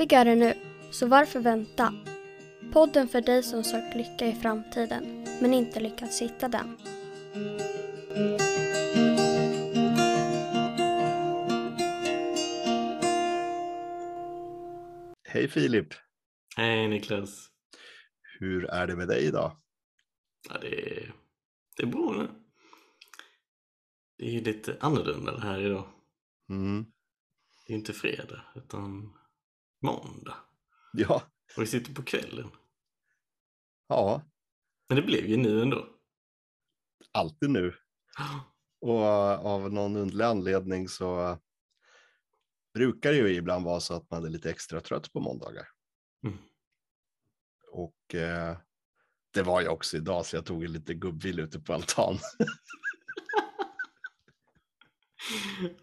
Lyckligare nu, så varför vänta? Podden för dig som sökt lycka i framtiden, men inte lyckats hitta den. Hej Filip! Hej Niklas! Hur är det med dig idag? Ja, det, är, det är bra nu. Det är ju lite annorlunda det här idag. Mm. Det är inte fredag, utan måndag. Ja, Och vi sitter på kvällen. ja, Men det blev ju nu ändå. alltid nu. Och av någon underlig anledning så brukar det ju ibland vara så att man är lite extra trött på måndagar. Mm. Och eh, det var jag också idag så jag tog en lite gubbvil ute på altan.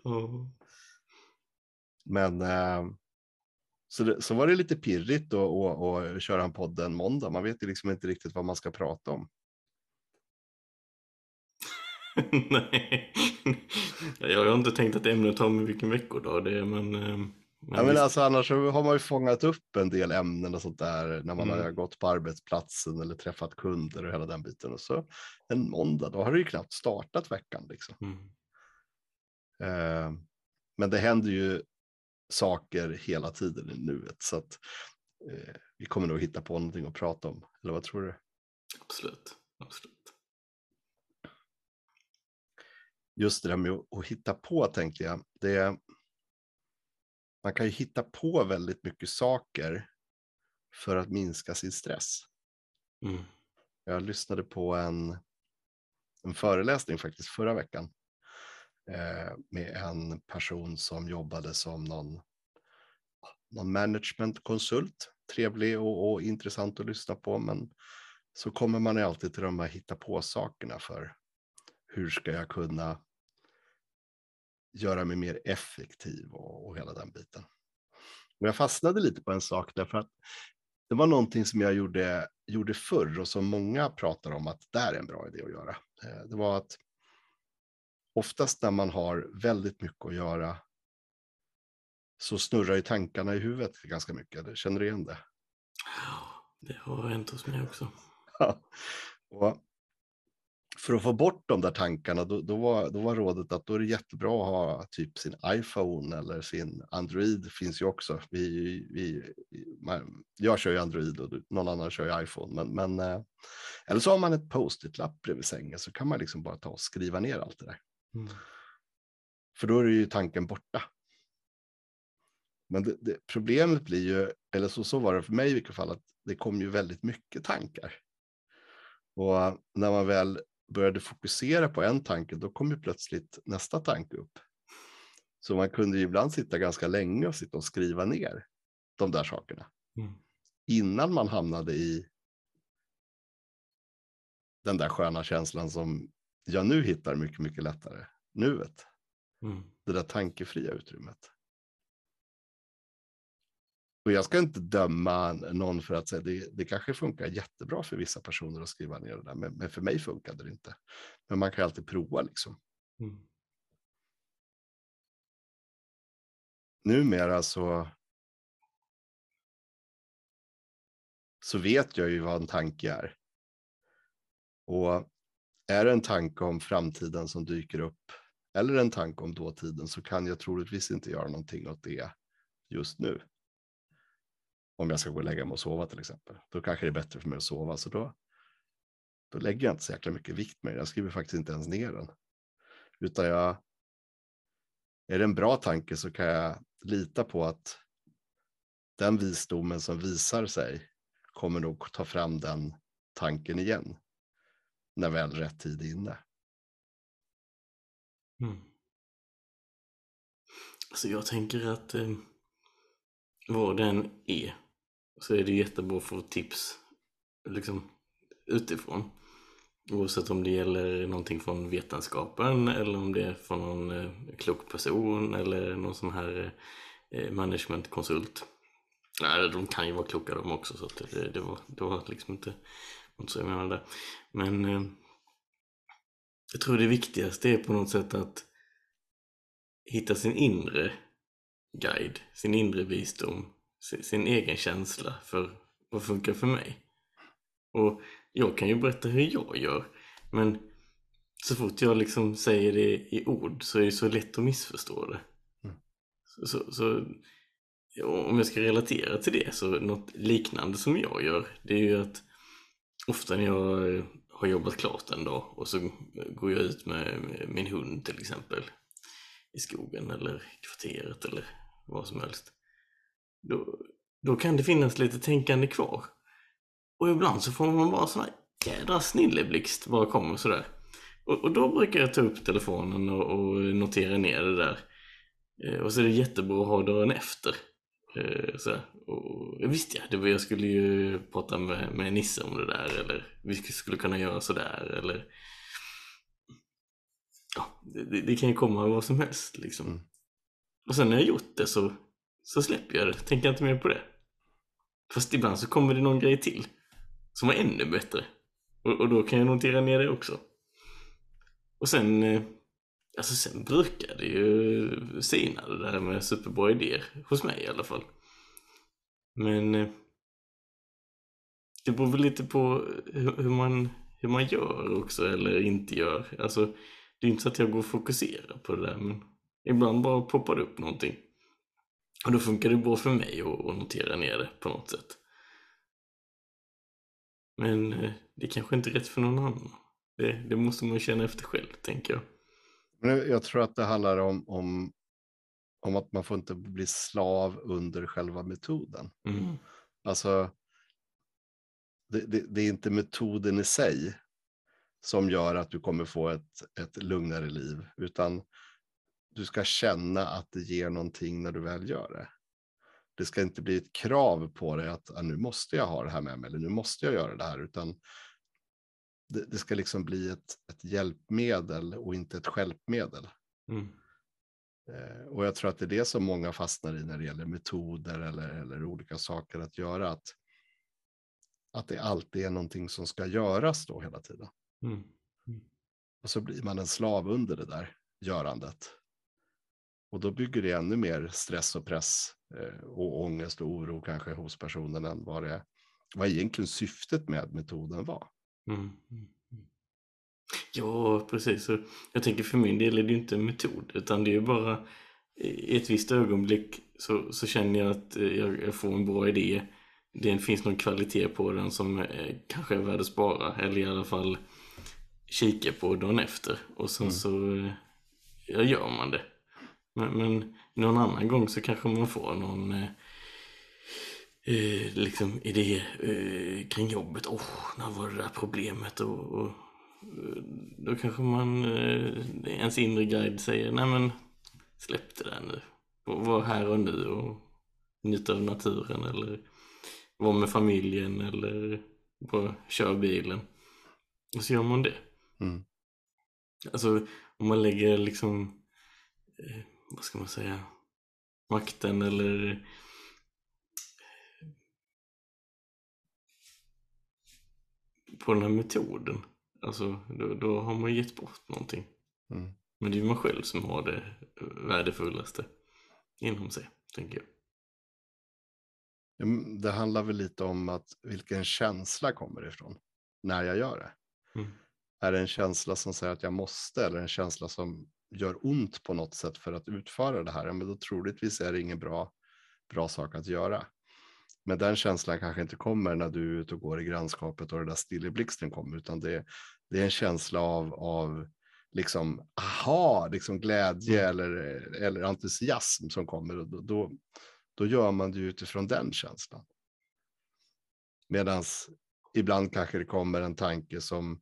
Och, Men eh, så, det, så var det lite pirrigt att att- att köra en podd en måndag. Man vet ju liksom inte riktigt vad man ska prata om. nej. Jag har inte tänkt att ämnet har med vilken veckodag det är, men... eh, men Ja, men alltså, annars har man ju fångat upp en del ämnen och sånt där när man Mm. har gått på arbetsplatsen eller träffat kunder och hela den biten. Och så en måndag, då har det ju knappt startat veckan. Liksom. Mm. Eh, men det händer ju saker hela tiden i nuet. Så att eh, vi kommer nog hitta på någonting att prata om. Eller vad tror du? Absolut. Absolut. Just det där med att, hitta på tänkte jag. Det, man kan ju hitta på väldigt mycket saker för att minska sin stress. Mm. Jag lyssnade på en, en föreläsning faktiskt förra veckan Eh, med en person som jobbade som någon, någon managementkonsult. Trevlig och, och intressant att lyssna på, men så kommer man ju alltid till de här hitta på sakerna för hur ska jag kunna göra mig mer effektiv och, och hela den biten. Men jag fastnade lite på en sak därför att det var någonting som jag gjorde, gjorde förr och som många pratar om att det är en bra idé att göra. Eh, det var att oftast när man har väldigt mycket att göra så snurrar ju tankarna i huvudet ganska mycket. Känner du igen det? Ja, Det har hänt hos mig också. och för att få bort de där tankarna, då, då, var, då var rådet att då är det jättebra att ha typ sin iPhone eller sin Android, finns ju också. Vi, vi, man, jag kör ju Android och någon annan kör ju iPhone. Men, men, eh, eller så har man ett post-it-lapp bredvid sängen så kan man liksom bara ta och skriva ner allt det där. Mm. För då är ju tanken borta. Men det, det, problemet blir ju, eller så, så var det för mig i vilket fall, att det kom ju väldigt mycket tankar. Och när man väl började fokusera på en tanke, då kom ju plötsligt nästa tanke upp. Så man kunde ju ibland sitta ganska länge och sitta och skriva ner de där sakerna Mm. innan man hamnade i den där sköna känslan som jag nu hittar mycket, mycket lättare. Nuet, Mm. det där tankefria utrymmet. Och jag ska inte döma någon för att säga det, det kanske funkar jättebra för vissa personer att skriva ner det där, men, men för mig funkade det inte. Men man kan alltid prova liksom. Mm. Numera så, så vet jag ju vad en tanke är. Och är det en tanke om framtiden som dyker upp eller en tanke om dåtiden så kan jag troligtvis inte göra någonting åt det just nu. Om jag ska gå och lägga mig och sova till exempel. Då kanske det är bättre för mig att sova. Så då, då lägger jag inte så jäkla mycket vikt med det. Jag skriver faktiskt inte ens ner den. Utan jag, är det en bra tanke så kan jag lita på att den visdomen som visar sig kommer nog ta fram den tanken igen. När väl rätt tid är inne. Mm. Alltså jag tänker att eh, vad den är så är det jättebra att få tips liksom, utifrån. Oavsett om det gäller någonting från vetenskapen eller om det är från någon eh, klok person eller någon sån här eh, managementkonsult. Nej, de kan ju vara kloka de också så att det, det, var, det var liksom inte, inte så jag menade. Men eh, jag tror det viktigaste är på något sätt att hitta sin inre guide, sin inre visdom si- sin egen känsla för vad funkar för mig. Och jag kan ju berätta hur jag gör, men så fort jag liksom säger det i ord så är det så lätt att missförstå det. Mm. Så, så, så om jag ska relatera till det så något liknande som jag gör det är ju att ofta när jag eh, har jobbat klart en dag och så går jag ut med, min hund till exempel i skogen eller kvarteret eller vad som helst. Då, då kan det finnas lite tänkande kvar. Och ibland så får man bara sån här jädra snilleblixt bara kommer sådär. Och, och då brukar jag ta upp telefonen och, och notera ner det där. Eh, och så är det jättebra att ha dörren efter. Eh, så, och, visst ja, det var, jag skulle ju prata med, med Nisse om det där eller vi skulle kunna göra sådär eller ja, det, det kan ju komma vad som helst liksom. Mm. Och sen när jag gjort det så, så släpper jag det, tänker inte mer på det. Fast ibland så kommer det någon grej till som var ännu bättre. Och, och då kan jag notera ner det också. Och sen, eh, alltså sen brukar det ju sina det där med superbra idéer. Hos mig i alla fall. Men eh, det beror väl lite på hur, man, hur man gör också eller inte gör. Alltså, det är inte så att jag går och fokuserar på det där men ibland bara poppar det upp någonting. Och då funkar det bra för mig att, notera ner det på något sätt. Men eh, det kanske inte är rätt för någon annan. Det, det måste man känna efter själv, tänker jag. Men jag tror att det handlar om, om, om att man får inte bli slav under själva metoden. Mm. Alltså, det, det, det är inte metoden i sig som gör att du kommer få ett, ett lugnare liv, utan du ska känna att det ger någonting när du väl gör det. Det ska inte bli ett krav på dig att ah, nu måste jag ha det här med mig, eller nu måste jag göra det här, utan det, det ska liksom bli ett, ett hjälpmedel och inte ett stjälpmedel. Mm. Eh, och jag tror att det är det som många fastnar i när det gäller metoder eller, eller olika saker att göra. Att, att det alltid är någonting som ska göras då hela tiden. Mm. Och så blir man en slav under det där görandet. Och då bygger det ännu mer stress och press eh, och ångest och oro kanske hos personen än vad det vad egentligen syftet med metoden var. Mm. Ja, precis. Jag tänker för min del är det ju inte en metod utan det är ju bara i ett visst ögonblick så, så känner jag att eh, jag, jag får en bra idé. Det finns någon kvalitet på den som eh, kanske är värd att spara eller i alla fall kika på dagen efter och sen Mm. så eh, ja, gör man det. Men, men någon annan gång så kanske man får någon eh, liksom idé eh, kring jobbet. Åh, oh, när var det där problemet? Och, och då kanske man, eh, ens inre guide säger, nej men släpp det där nu. Var här och nu och njuta av naturen eller vara med familjen eller bara köra bilen. Och så gör man det. Mm. Alltså om man lägger liksom, eh, vad ska man säga, makten eller på den här metoden. Alltså då, då har man gett bort någonting. Mm. Men det är ju man själv som har det värdefullaste inom sig, tänker jag. Det handlar väl lite om att vilken känsla kommer ifrån när jag gör det. Mm. Är det en känsla som säger att jag måste eller en känsla som gör ont på något sätt för att utföra det här? Ja, men då troligtvis är det ingen bra, bra sak att göra. Men den känslan kanske inte kommer när du är ute och går i grannskapet och det där stilleblixten kommer, utan det, det är en känsla av, av liksom, aha, liksom glädje eller, eller entusiasm som kommer. Och då, då, då gör man det utifrån den känslan. Medan ibland kanske det kommer en tanke som,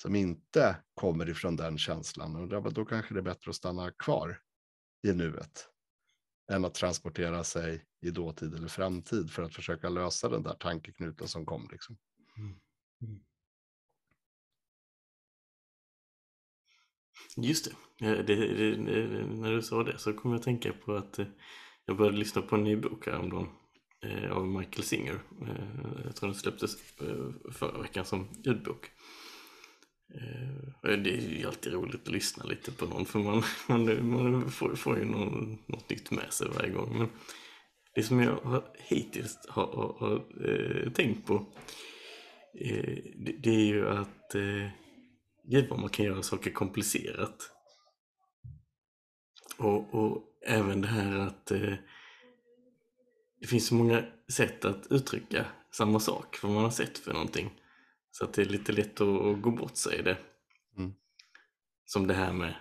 som inte kommer ifrån den känslan. Och då kanske det är bättre att stanna kvar i nuet än att transportera sig i dåtid eller framtid för att försöka lösa den där tankeknuten som kom. Liksom. Just det. Ja, det, det, det. När du sa det så kom jag att tänka på att eh, jag började lyssna på en ny bok häromdagen eh, av Michael Singer. Eh, jag tror den släpptes eh, förra veckan som ljudbok. Eh, det är ju alltid roligt att lyssna lite på någon för man, man, man får, får ju någon, något nytt med sig varje gång. Men det som jag har, hittills har, har, har eh, tänkt på eh, det, det, är ju att eh, gud vad man kan göra saker komplicerat. Och, och även det här att eh, det finns så många sätt att uttrycka samma sak, vad man har sett för någonting. Så att det är lite lätt att, gå bort sig i det. Mm. Som det här med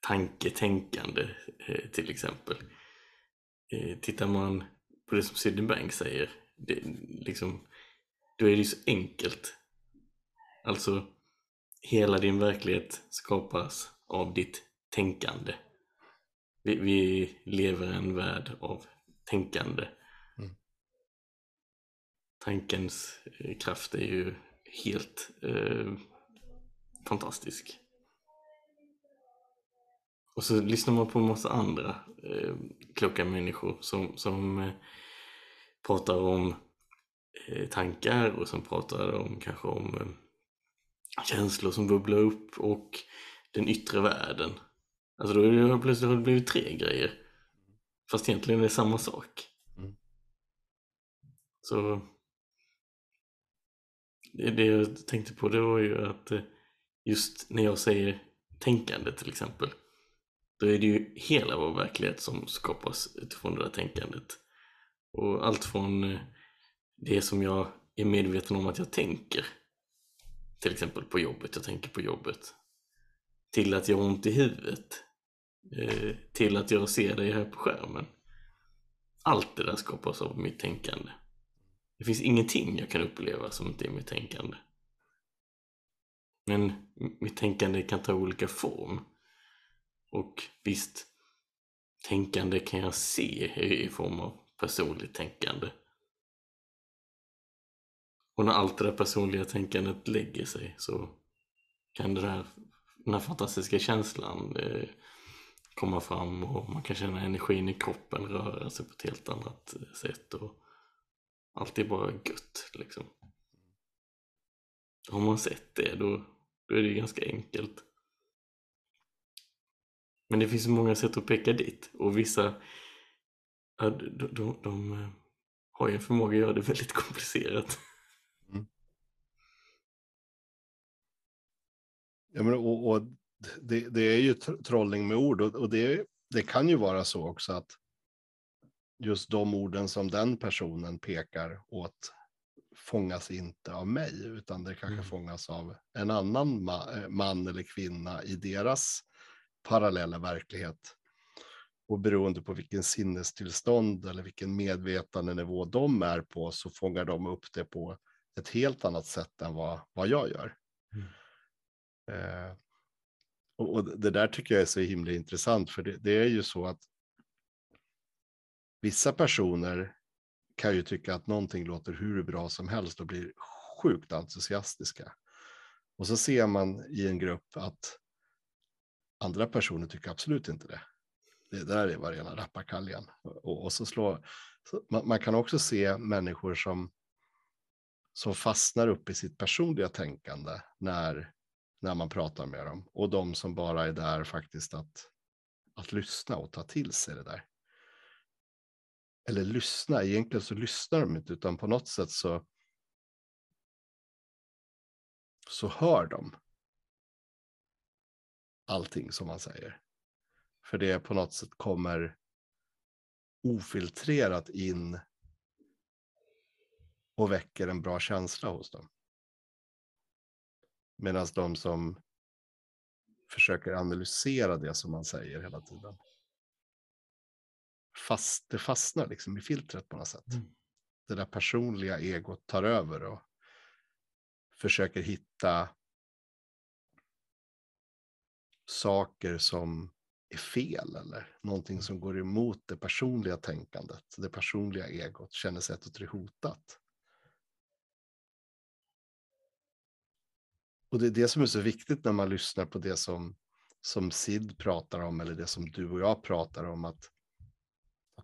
tanketänkande eh, till exempel. Eh, tittar man på det som Sydney Bank säger, det, liksom, då är det ju så enkelt. Alltså, hela din verklighet skapas av ditt tänkande. Vi, vi lever en värld av tänkande. Mm. Tankens eh, kraft är ju helt eh, fantastisk. Och så lyssnar man på en massa andra eh, kloka människor som, som eh, pratar om eh, tankar och som pratar om kanske om eh, känslor som bubblar upp och den yttre världen. Alltså då är det plötsligt har det blivit tre grejer. Fast egentligen är det samma sak. Mm. Så det, jag tänkte på det var ju att eh, just när jag säger tänkande till exempel då är det ju hela vår verklighet som skapas utifrån det där tänkandet. Och allt från eh, det som jag är medveten om att jag tänker, till exempel på jobbet, jag tänker på jobbet, till att jag har ont i huvudet, eh, till att jag ser dig här på skärmen. Allt det där skapas av mitt tänkande. Det finns ingenting jag kan uppleva som inte är mitt tänkande. Men mitt tänkande kan ta olika form. Och visst, tänkande kan jag se i form av personligt tänkande. Och när allt det där personliga tänkandet lägger sig så kan det där, den här fantastiska känslan eh, komma fram och man kan känna energin i kroppen röra sig på ett helt annat eh, sätt. Och allt är bara gött liksom. Har man sett det då, då är det ganska enkelt. Men det finns så många sätt att peka dit och vissa ja, de, de, de, har ju en förmåga att göra det väldigt komplicerat. Mm. Ja, men, och, och det, det, är ju trollning med ord och, och det, det kan ju vara så också att just de orden som den personen pekar åt fångas inte av mig, utan det kanske mm. fångas av en annan ma eh, man eller kvinna i deras parallella verklighet. Och beroende på vilken sinnestillstånd eller vilken medvetandenivå de är på så fångar de upp det på ett helt annat sätt än vad, vad jag gör. Mm. Eh, och, och, det där tycker jag är så himla intressant, för det, det är ju så att vissa personer kan ju tycka att någonting låter hur bra som helst och blir sjukt entusiastiska. Och så ser man i en grupp att Andra personer tycker absolut inte det. Det där var rena rappakaljan. Och, och så slår, så man, man, kan också se människor som, som fastnar upp i sitt personliga tänkande när, när man pratar med dem. Och de som bara är där faktiskt att, att lyssna och ta till sig det där. Eller lyssna, egentligen så lyssnar de inte, utan på något sätt så, så hör de allting som man säger. För det på något sätt kommer ofiltrerat in och väcker en bra känsla hos dem. Medan de som försöker analysera det som man säger hela tiden. Fast, det fastnar liksom i filtret på något sätt. Mm. Det där personliga egot tar över och försöker hitta saker som är fel eller någonting som går emot det personliga tänkandet, det personliga egot, känner sig att det är hotat. Och det är det som är så viktigt när man lyssnar på det som, som Sid pratar om eller det som du och jag pratar om, att,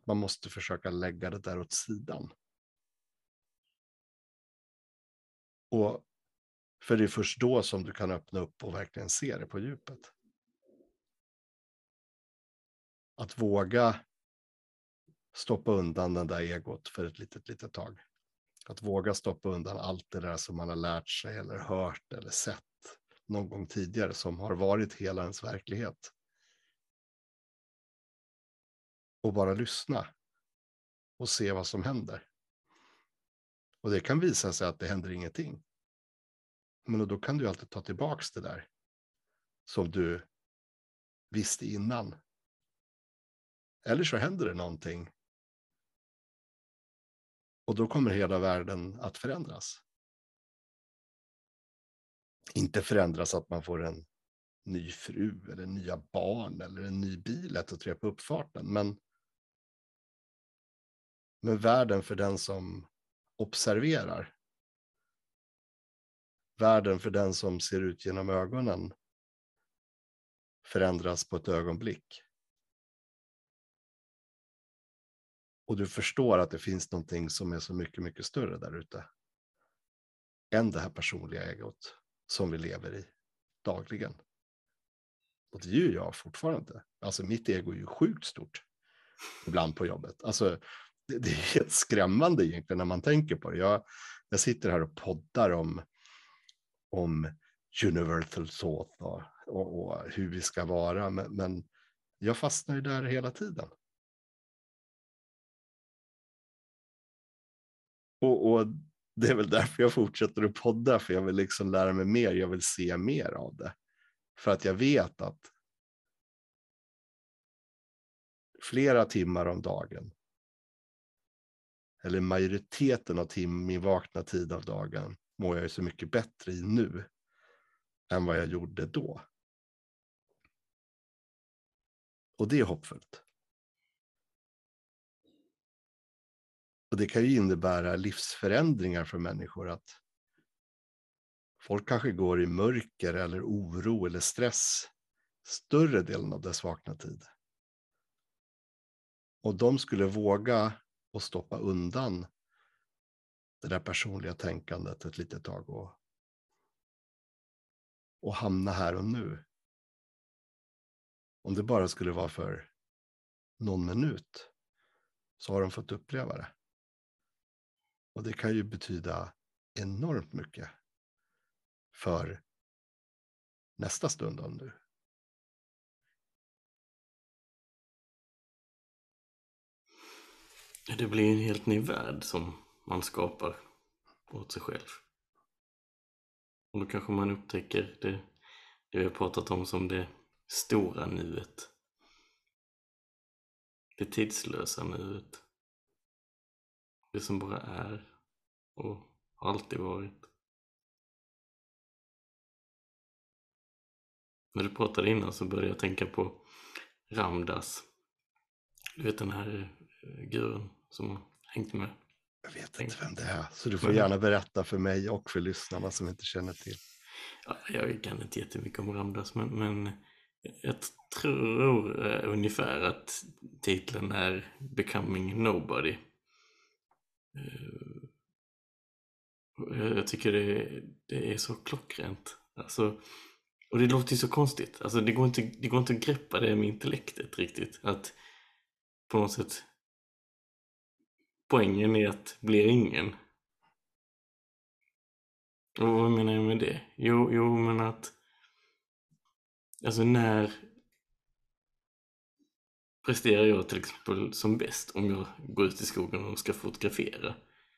att man måste försöka lägga det där åt sidan. Och för det är först då som du kan öppna upp och verkligen se det på djupet att våga stoppa undan den där egot för ett litet, litet tag. Att våga stoppa undan allt det där som man har lärt sig eller hört eller sett någon gång tidigare som har varit hela ens verklighet. Och bara lyssna och se vad som händer. Och det kan visa sig att det händer ingenting. Men då kan du alltid ta tillbaks det där som du visste innan. Eller så händer det någonting. Och då kommer hela världen att förändras. Inte förändras att man får en ny fru eller nya barn eller en ny bil ett och tre på uppfarten. Men, men världen för den som observerar. Världen för den som ser ut genom ögonen förändras på ett ögonblick. Och du förstår att det finns någonting som är så mycket, mycket större där ute. Än det här personliga egot som vi lever i dagligen. Och det är ju jag fortfarande. Alltså mitt ego är ju sjukt stort. Ibland på jobbet. Alltså det, det är helt skrämmande egentligen när man tänker på det. Jag, jag sitter här och poddar om, om universal thought och, och, och hur vi ska vara. Men, men jag fastnar ju där hela tiden. Och, och, det är väl därför jag fortsätter att podda, för jag vill liksom lära mig mer, jag vill se mer av det. För att jag vet att flera timmar om dagen, eller majoriteten av tim min vakna tid av dagen, mår jag ju så mycket bättre i nu än vad jag gjorde då. Och det är hoppfullt. Och det kan ju innebära livsförändringar för människor. att Folk kanske går i mörker eller oro eller stress större delen av dess vakna tid. Och de skulle våga och stoppa undan det där personliga tänkandet ett litet tag och, och hamna här och nu. Om det bara skulle vara för någon minut så har de fått uppleva det. Och det kan ju betyda enormt mycket för nästa stund om nu. Det blir en helt ny värld som man skapar åt sig själv. Och då kanske man upptäcker det, det vi har pratat om som det stora nuet. Det tidslösa nuet. Det som bara är och har alltid varit. När du pratade innan så började jag tänka på Ramdas. Du vet den här gurun som hängt med. Jag vet inte vem det är, så du får gärna berätta för mig och för lyssnarna som inte känner till. Ja, jag kan inte jättemycket om Ramdas, men, men jag tror uh, ungefär att titeln är Becoming Nobody. Uh, jag tycker det, det är så klockrent. Alltså, och det låter ju så konstigt. Alltså, det, går inte, det går inte att greppa det med intellektet riktigt. Att på något sätt poängen är att blir ingen. Och vad menar jag med det? Jo, jo men att alltså när presterar jag till exempel som bäst om jag går ut i skogen och ska fotografera?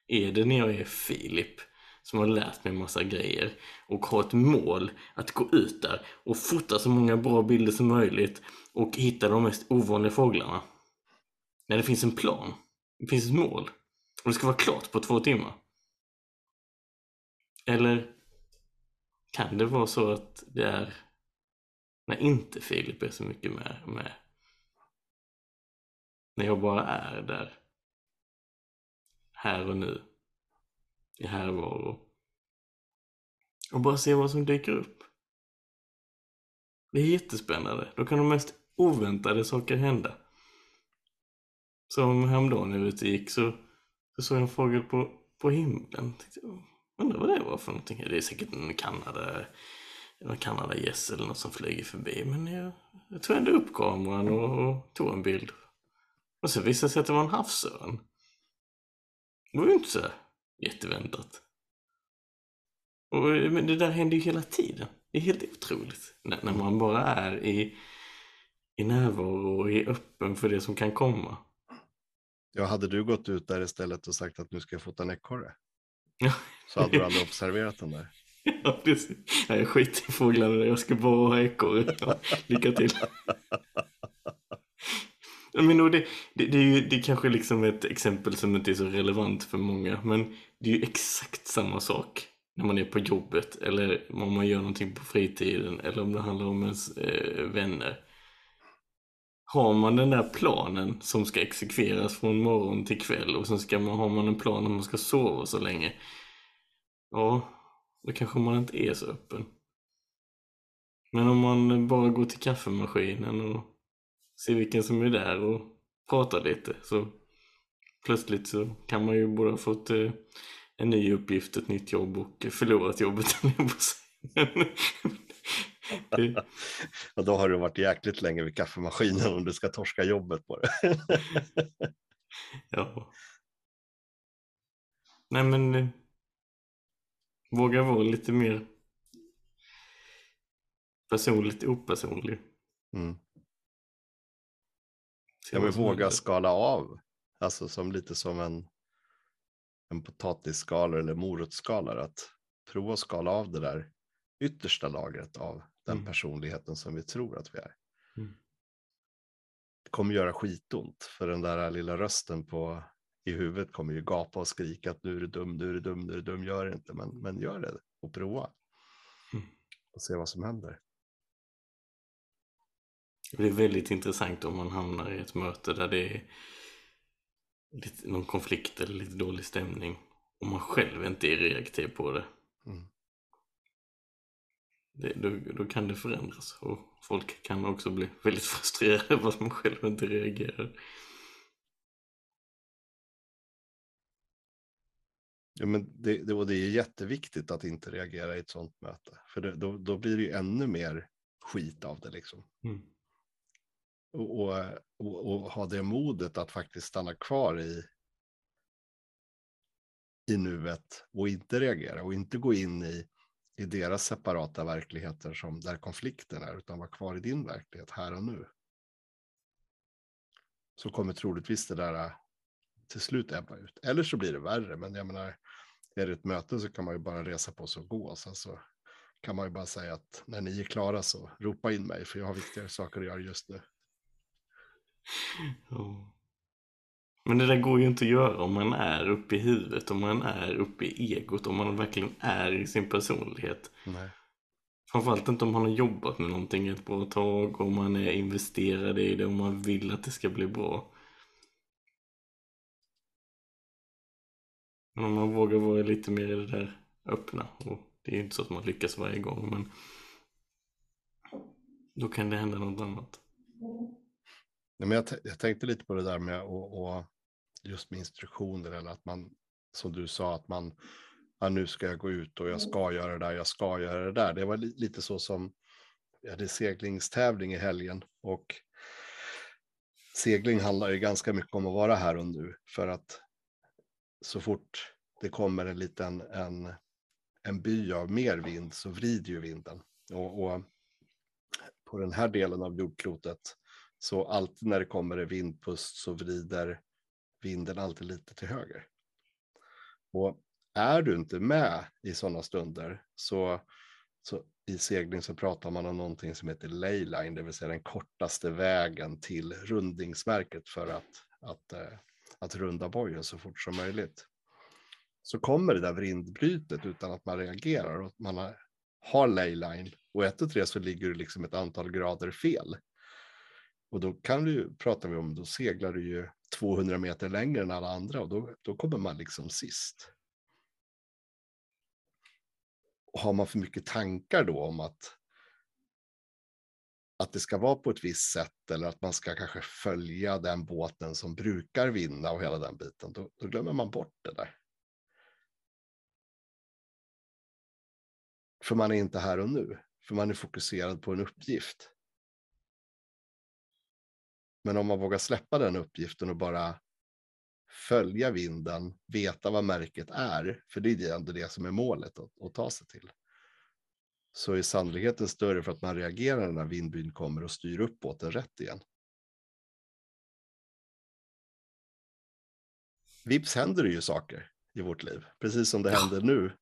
Är det när jag är Filip som har lärt mig massa grejer och har ett mål att gå ut där och fota så många bra bilder som möjligt och hitta de mest ovanliga fåglarna? När det finns en plan, det finns ett mål och det ska vara klart på två timmar. Eller kan det vara så att det är när inte Filip är så mycket med, med när jag bara är där här och nu i härvaro och bara se vad som dyker upp. Det är jättespännande. Då kan de mest oväntade saker hända. Som häromdagen när jag ute gick så, så såg jag en fågel på, på himlen. Tänkte, undrar vad det var för någonting. Det är säkert en Kanada någon Kanadagäss eller något som flyger förbi. Men jag, jag tog ändå upp kameran och, och tog en bild. Och så visade det sig att det var en havsörn. Det var ju inte så jätteväntat. Och, men det där händer ju hela tiden. Det är helt otroligt. När, när man bara är i, i närvaro och är öppen för det som kan komma. Ja, hade du gått ut där istället och sagt att nu ska jag fota en ekorre? Så hade du aldrig observerat den där. Ja, precis. Nej, jag skiter i fåglarna, jag ska bara ha ekorre. Ja, lycka till. Men det, det, det är ju det är kanske liksom ett exempel som inte är så relevant för många. Men det är ju exakt samma sak när man är på jobbet eller om man gör någonting på fritiden eller om det handlar om ens eh, vänner. Har man den där planen som ska exekveras från morgon till kväll och sen ska man, har man en plan om man ska sova så länge. Ja, då kanske man inte är så öppen. Men om man bara går till kaffemaskinen och ser vilken som är där och pratar lite så plötsligt så kan man ju både ha fått eh, en ny uppgift, ett nytt jobb och förlorat jobbet. Och då har du varit jäkligt länge vid kaffemaskinen om du ska torska jobbet på det. ja. Nej men eh, våga vara lite mer personligt opersonlig. Mm. Ja, men våga skala av. Alltså som lite som en, en potatisskalare eller morotsskalare. Att prova att skala av det där yttersta lagret av den Mm. personligheten som vi tror att vi är. Mm. Det kommer göra skitont för den där lilla rösten på, i huvudet kommer ju gapa och skrika att nu är du dum, nu är du dum, nu är du dum, gör det inte. Men, men gör det och prova. Mm. Och se vad som händer. Det blir väldigt intressant om man hamnar i ett möte där det är lite, någon konflikt eller lite dålig stämning och man själv inte är reaktiv på det. Mm. Det då, då kan det förändras och folk kan också bli väldigt frustrerade över att man själv inte reagerar. Ja, men det, det, och det är jätteviktigt att inte reagera i ett sånt möte. För det, då, då blir det ju ännu mer skit av det. Liksom. Mm. Och, och, och, och ha det modet att faktiskt stanna kvar i, i nuet och inte reagera och inte gå in i, i deras separata verkligheter som där konflikten är, utan vara kvar i din verklighet här och nu. Så kommer troligtvis det där äh, till slut ebba ut. Eller så blir det värre, men jag menar, är det ett möte så kan man ju bara resa på sig och gå. Sen så kan man ju bara säga att när ni är klara så ropa in mig, för jag har viktigare saker att göra just nu. Ja. Men det där går ju inte att göra om man är uppe i huvudet, om man är uppe i egot, om man verkligen är i sin personlighet. Nej. Framförallt inte om man har jobbat med någonting ett bra tag, om man är investerad i det, om man vill att det ska bli bra. Men om man vågar vara lite mer i det där öppna, och det är ju inte så att man lyckas varje gång, men då kan det hända något annat. Nej, men jag, jag tänkte lite på det där med och just med instruktioner eller att man, som du sa, att man, ja, nu ska jag gå ut och jag ska göra det där, jag ska göra det där. Det var li, lite så som, vi hade seglingstävling i helgen och segling handlar ju ganska mycket om att vara här och nu för att så fort det kommer en liten, en, en by av mer vind så vrider ju vinden. Och, och på den här delen av jordklotet så alltid när det kommer en vindpust så vrider vinden alltid lite till höger. Och är du inte med i sådana stunder så, så i segling så pratar man om någonting som heter layline, det vill säga den kortaste vägen till rundningsmärket för att, att, eh, att runda bojen så fort som möjligt. Så kommer det där vindbrytet utan att man reagerar och man har, har layline och ett och tre så ligger du liksom ett antal grader fel. Och då kan du ju, pratar vi om, då seglar du ju 200 meter längre än alla andra och då, då kommer man liksom sist. Och har man för mycket tankar då om att, att det ska vara på ett visst sätt eller att man ska kanske följa den båten som brukar vinna och hela den biten, då, då glömmer man bort det där. För man är inte här och nu, för man är fokuserad på en uppgift. Men om man vågar släppa den uppgiften och bara följa vinden, veta vad märket är, för det är ändå det som är målet att, att ta sig till. Så är sannolikheten större för att man reagerar när vindbyn kommer och styr upp båten rätt igen. Vips händer det ju saker i vårt liv, precis som det händer nu.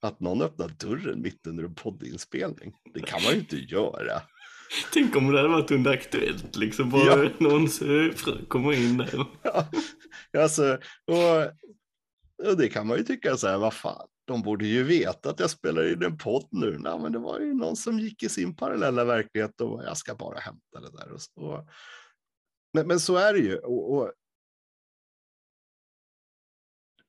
Att någon öppnar dörren mitt under en poddinspelning. Det kan man ju inte göra. Tänk om det hade varit under Aktuellt, liksom bara Ja. någons fru kommer in där. Ja, alltså, och, och det kan man ju tycka så här, vad fan, de borde ju veta att jag spelar in en podd nu. Nej, men det var ju någon som gick i sin parallella verklighet och jag ska bara hämta det där. Och, så. men, men så är det ju. Och, och,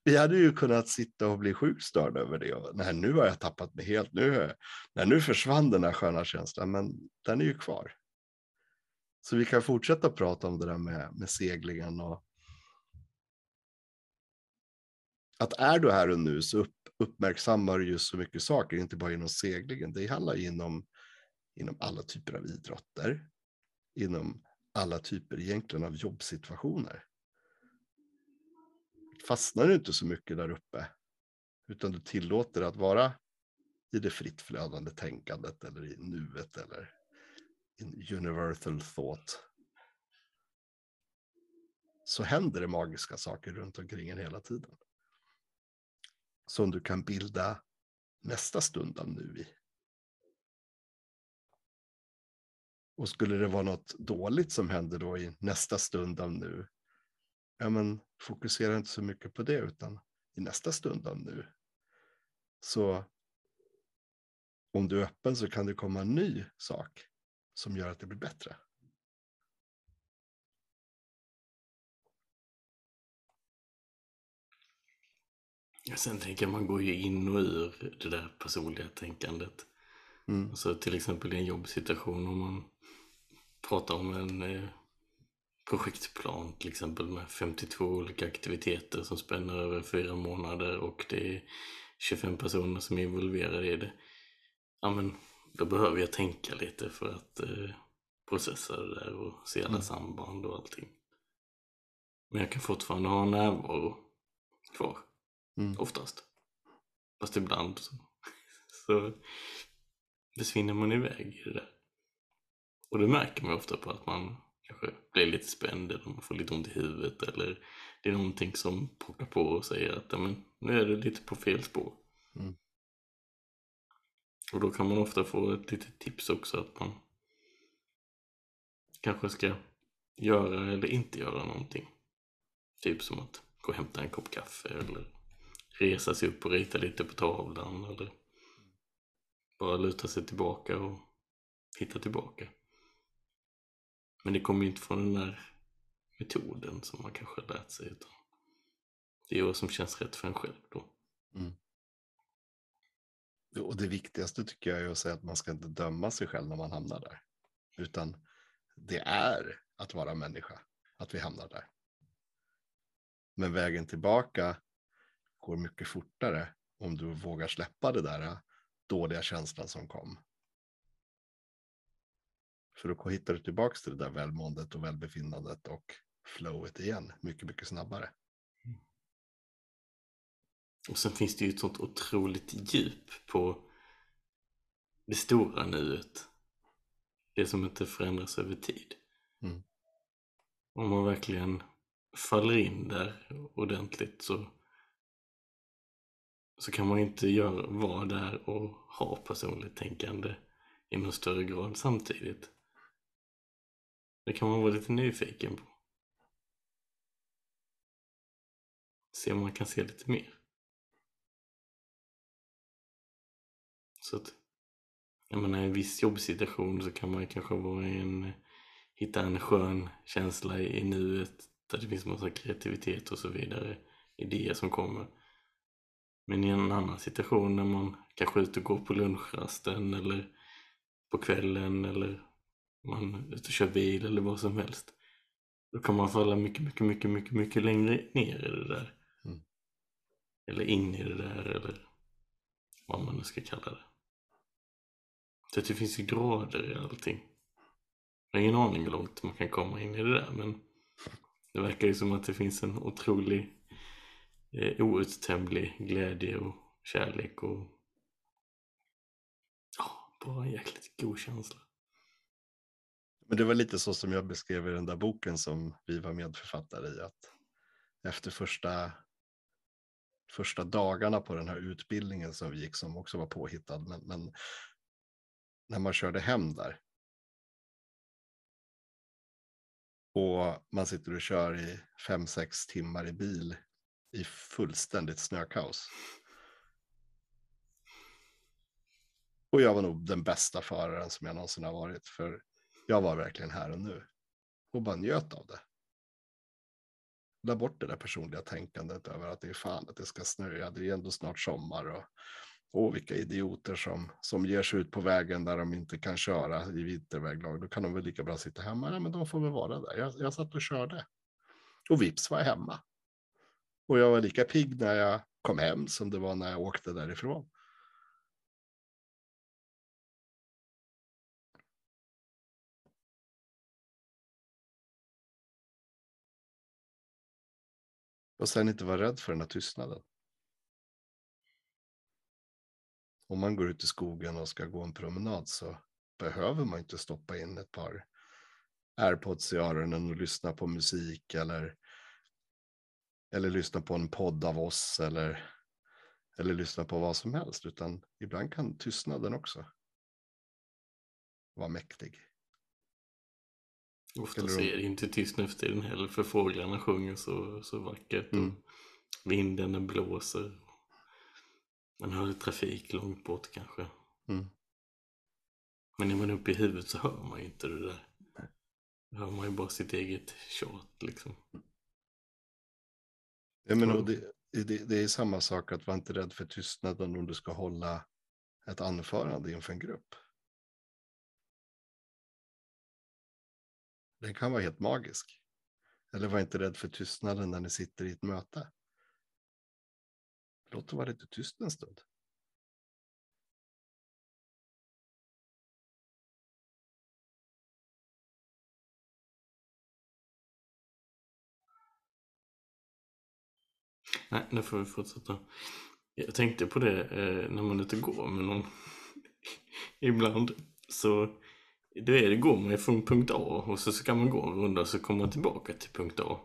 vi hade ju kunnat sitta och bli sjukt störda över det. Och, nej, nu har jag tappat mig helt. Nu, nej, nu försvann den här sköna känslan, men den är ju kvar. Så vi kan fortsätta prata om det där med, med seglingen och att är du här och nu så upp, uppmärksammar du ju så mycket saker, inte bara inom seglingen. Det handlar ju inom, inom alla typer av idrotter, inom alla typer egentligen av jobbsituationer. Fastnar du inte så mycket där uppe, utan du tillåter att vara i det fritt flödande tänkandet eller i nuet eller in universal thought. Så händer det magiska saker runt omkring en hela tiden som du kan bilda nästa stund av nu i. Och skulle det vara något dåligt som händer då i nästa stund av nu, ja men fokusera inte så mycket på det utan i nästa stund nu. Så om du är öppen så kan det komma en ny sak som gör att det blir bättre. Ja, Sen tänker jag man går ju in och ur det där personliga tänkandet. Mm. Alltså till exempel i en jobbsituation om man pratar om en eh, projektplan till exempel med 52 olika aktiviteter som spänner över fyra månader och det är 25 personer som är involverade i det. Ja men då behöver jag tänka lite för att eh, processa det där och se alla Mm. samband och allting. Men jag kan fortfarande ha närvaro kvar. Mm. Oftast. Fast ibland så, så försvinner man iväg i det där. Och det märker man ofta på att man kanske blir lite spänd eller man får lite ont i huvudet eller det är någonting som pockar på och säger att "Ja, men, nu är du lite på fel spår. Mm. Och då kan man ofta få ett litet tips också att man kanske ska göra eller inte göra någonting. Typ som att gå och hämta en kopp kaffe eller resa sig upp och rita lite på tavlan eller bara luta sig tillbaka och hitta tillbaka. Men det kommer ju inte från den där metoden som man kanske har lärt sig utan det är vad som känns rätt för en själv då. Mm. Och det viktigaste tycker jag är att säga att man ska inte döma sig själv när man hamnar där. Utan det är att vara människa, att vi hamnar där. Men vägen tillbaka går mycket fortare om du vågar släppa det där dåliga känslan som kom. För då hittar du tillbaka till det där välmåendet och välbefinnandet och flowet igen mycket, mycket snabbare. Och sen finns det ju ett sånt otroligt djup på det stora nuet. Det som inte förändras över tid. Mm. Om man verkligen faller in där ordentligt så, så kan man inte göra, vara där och ha personligt tänkande i någon större grad samtidigt. Det kan man vara lite nyfiken på. Se om man kan se lite mer. Så att, jag menar i en viss jobbsituation så kan man kanske vara en, hitta en skön känsla i nuet där det finns massa kreativitet och så vidare, idéer som kommer. Men i en annan situation när man kanske är ute och går på lunchrasten eller på kvällen eller man är ute och kör bil eller vad som helst. Då kan man falla mycket, mycket, mycket, mycket, mycket längre ner i det där. Mm. Eller in i det där eller vad man nu ska kalla det. Så att det finns ju grader i allting. Jag har ingen aning hur långt man kan komma in i det där men det verkar ju som att det finns en otrolig eh, outtömlig glädje och kärlek och ja, bara en jäkligt god känsla. Men det var lite så som jag beskrev i den där boken som vi var medförfattare i. Att efter första, första dagarna på den här utbildningen som vi gick, som också var påhittad, men, men när man körde hem där. Och man sitter och kör i fem, sex timmar i bil i fullständigt snökaos. Och jag var nog den bästa föraren som jag någonsin har varit. För jag var verkligen här och nu. Och bara njöt av det. La bort det där personliga tänkandet över att det är fan att det ska snöa. Det är ändå snart sommar. Och, och vilka idioter som, som ger sig ut på vägen där de inte kan köra i vinterväglag. Då kan de väl lika bra sitta hemma. Nej, men de får väl vara där. Jag, jag satt och körde. Och vips var jag hemma. Och jag var lika pigg när jag kom hem som det var när jag åkte därifrån. Och sen inte vara rädd för den här tystnaden. Om man går ut i skogen och ska gå en promenad så behöver man inte stoppa in ett par airpods i öronen och lyssna på musik eller, eller lyssna på en podd av oss eller, eller lyssna på vad som helst, utan ibland kan tystnaden också vara mäktig. Ofta är det inte tyst nu för tiden heller för fåglarna sjunger så, så vackert Mm. och vinden den blåser. Man hör trafik långt bort kanske. Mm. Men är man uppe i huvudet så hör man ju inte det där. Då hör man ju bara sitt eget tjat liksom. Ja, men och det, det, det är samma sak att vara inte rädd för tystnaden om du ska hålla ett anförande inför en grupp. Den kan vara helt magisk. Eller var inte rädd för tystnaden när ni sitter i ett möte. Låt det vara lite tyst en stund. Nej, nu får vi fortsätta. Jag tänkte på det eh, när man är ute går med någon. Ibland så då är det, går man ju från punkt A och så ska man gå en runda och så kommer man tillbaka till punkt A.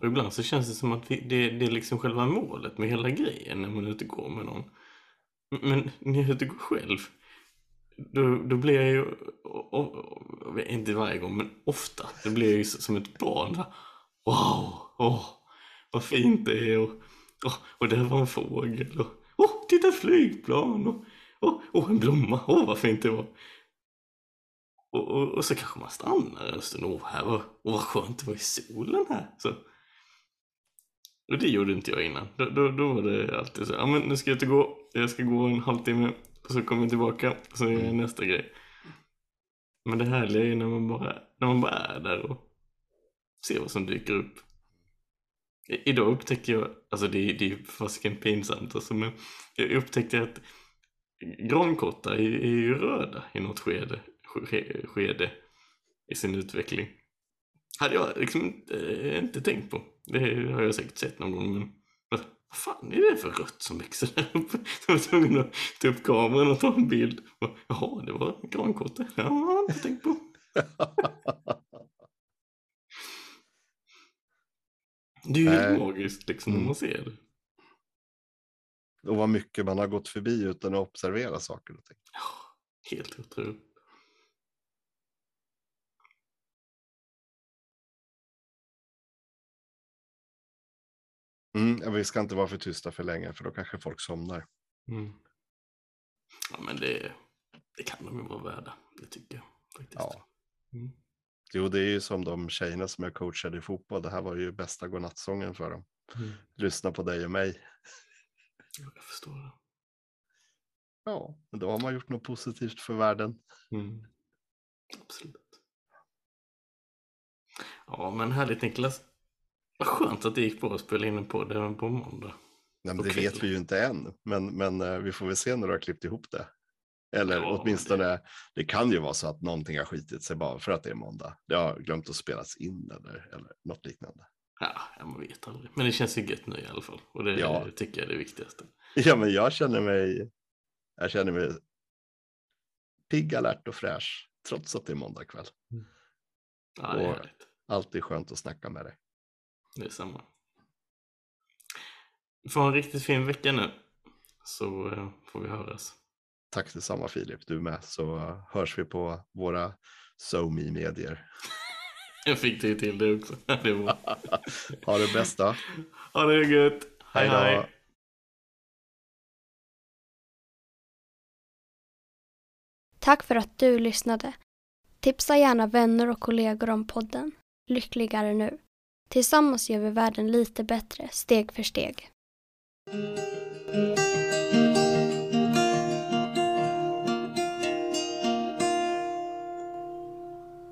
Och ibland så känns det som att vi, det, det är liksom själva målet med hela grejen när man är ute och går med någon. Men när jag är ute och går själv då, då blir jag ju, och, och, inte varje gång men ofta, då blir jag ju som ett barn. där. Wow, åh, vad fint det är och, och, och där var en fågel och åh, titta ett flygplan och, oh, och en blomma, åh vad fint det var. Och, och, och så kanske man stannar en stund, åh, här var, åh vad skönt det var i solen här. Så. Och det gjorde inte jag innan. Då, då, då var det alltid så, ja men nu ska jag och gå, jag ska gå en halvtimme och så kommer jag tillbaka och så gör jag nästa grej. Men det härliga är ju när man bara, när man bara är där och ser vad som dyker upp. I- Idag upptäckte jag, alltså det, är- det är fasiken pinsamt alltså, men jag upptäckte att grankottar är, är ju röda i något skede, ske- skede i sin utveckling. Hade jag liksom inte, inte tänkt på. Det har jag säkert sett någon gång men vad fan är det för rött som växer där uppe? Jag var tvungen att ta upp kameran och ta en bild. Och, Jaha, det var grankotta. Ja, det har jag inte tänkt på. Det är ju helt magiskt liksom när Mm. man ser det. Och vad mycket man har gått förbi utan att observera saker och ting. Ja, helt otroligt. Mm, vi ska inte vara för tysta för länge för då kanske folk somnar. Mm. Ja, men det, det kan de ju vara värda. Det tycker jag faktiskt. Ja. Mm. Jo, det är ju som de tjejerna som jag coachade i fotboll. Det här var ju bästa godnattsången för dem. Mm. Lyssna på dig och mig. Ja, Jag förstår det. Ja, men då har man gjort något positivt för världen. Mm. Absolut. Ja, men härligt Niklas. Vad skönt att det gick bra att spela in en podd även på måndag. Nej, men det vet vi ju inte än, men, men eh, vi får väl se när du har klippt ihop det. Eller Ja, åtminstone, det... kan ju vara så att någonting har skitit sig bara för att det är måndag. Det har glömt att spelas in eller, eller något liknande. Ja, man vet aldrig. Men det känns ju gött nu i alla fall. Och det Ja. tycker jag är det viktigaste. Ja, men jag känner mig, jag känner mig pigg, alert och fräsch, trots att det är måndag kväll. Ja, det är Och- härligt. Alltid skönt att snacka med dig. Det är samma. Få en riktigt fin vecka nu. Så eh, får vi höras. Tack detsamma Filip, du med, så uh, hörs vi på våra somi medier Jag fick det till det också. Det var ha det bästa. Ha det gött. Hej Hej då. hej. Tack för att du lyssnade. Tipsa gärna vänner och kollegor om podden. Lyckligare nu. Tillsammans gör vi världen lite bättre, steg för steg.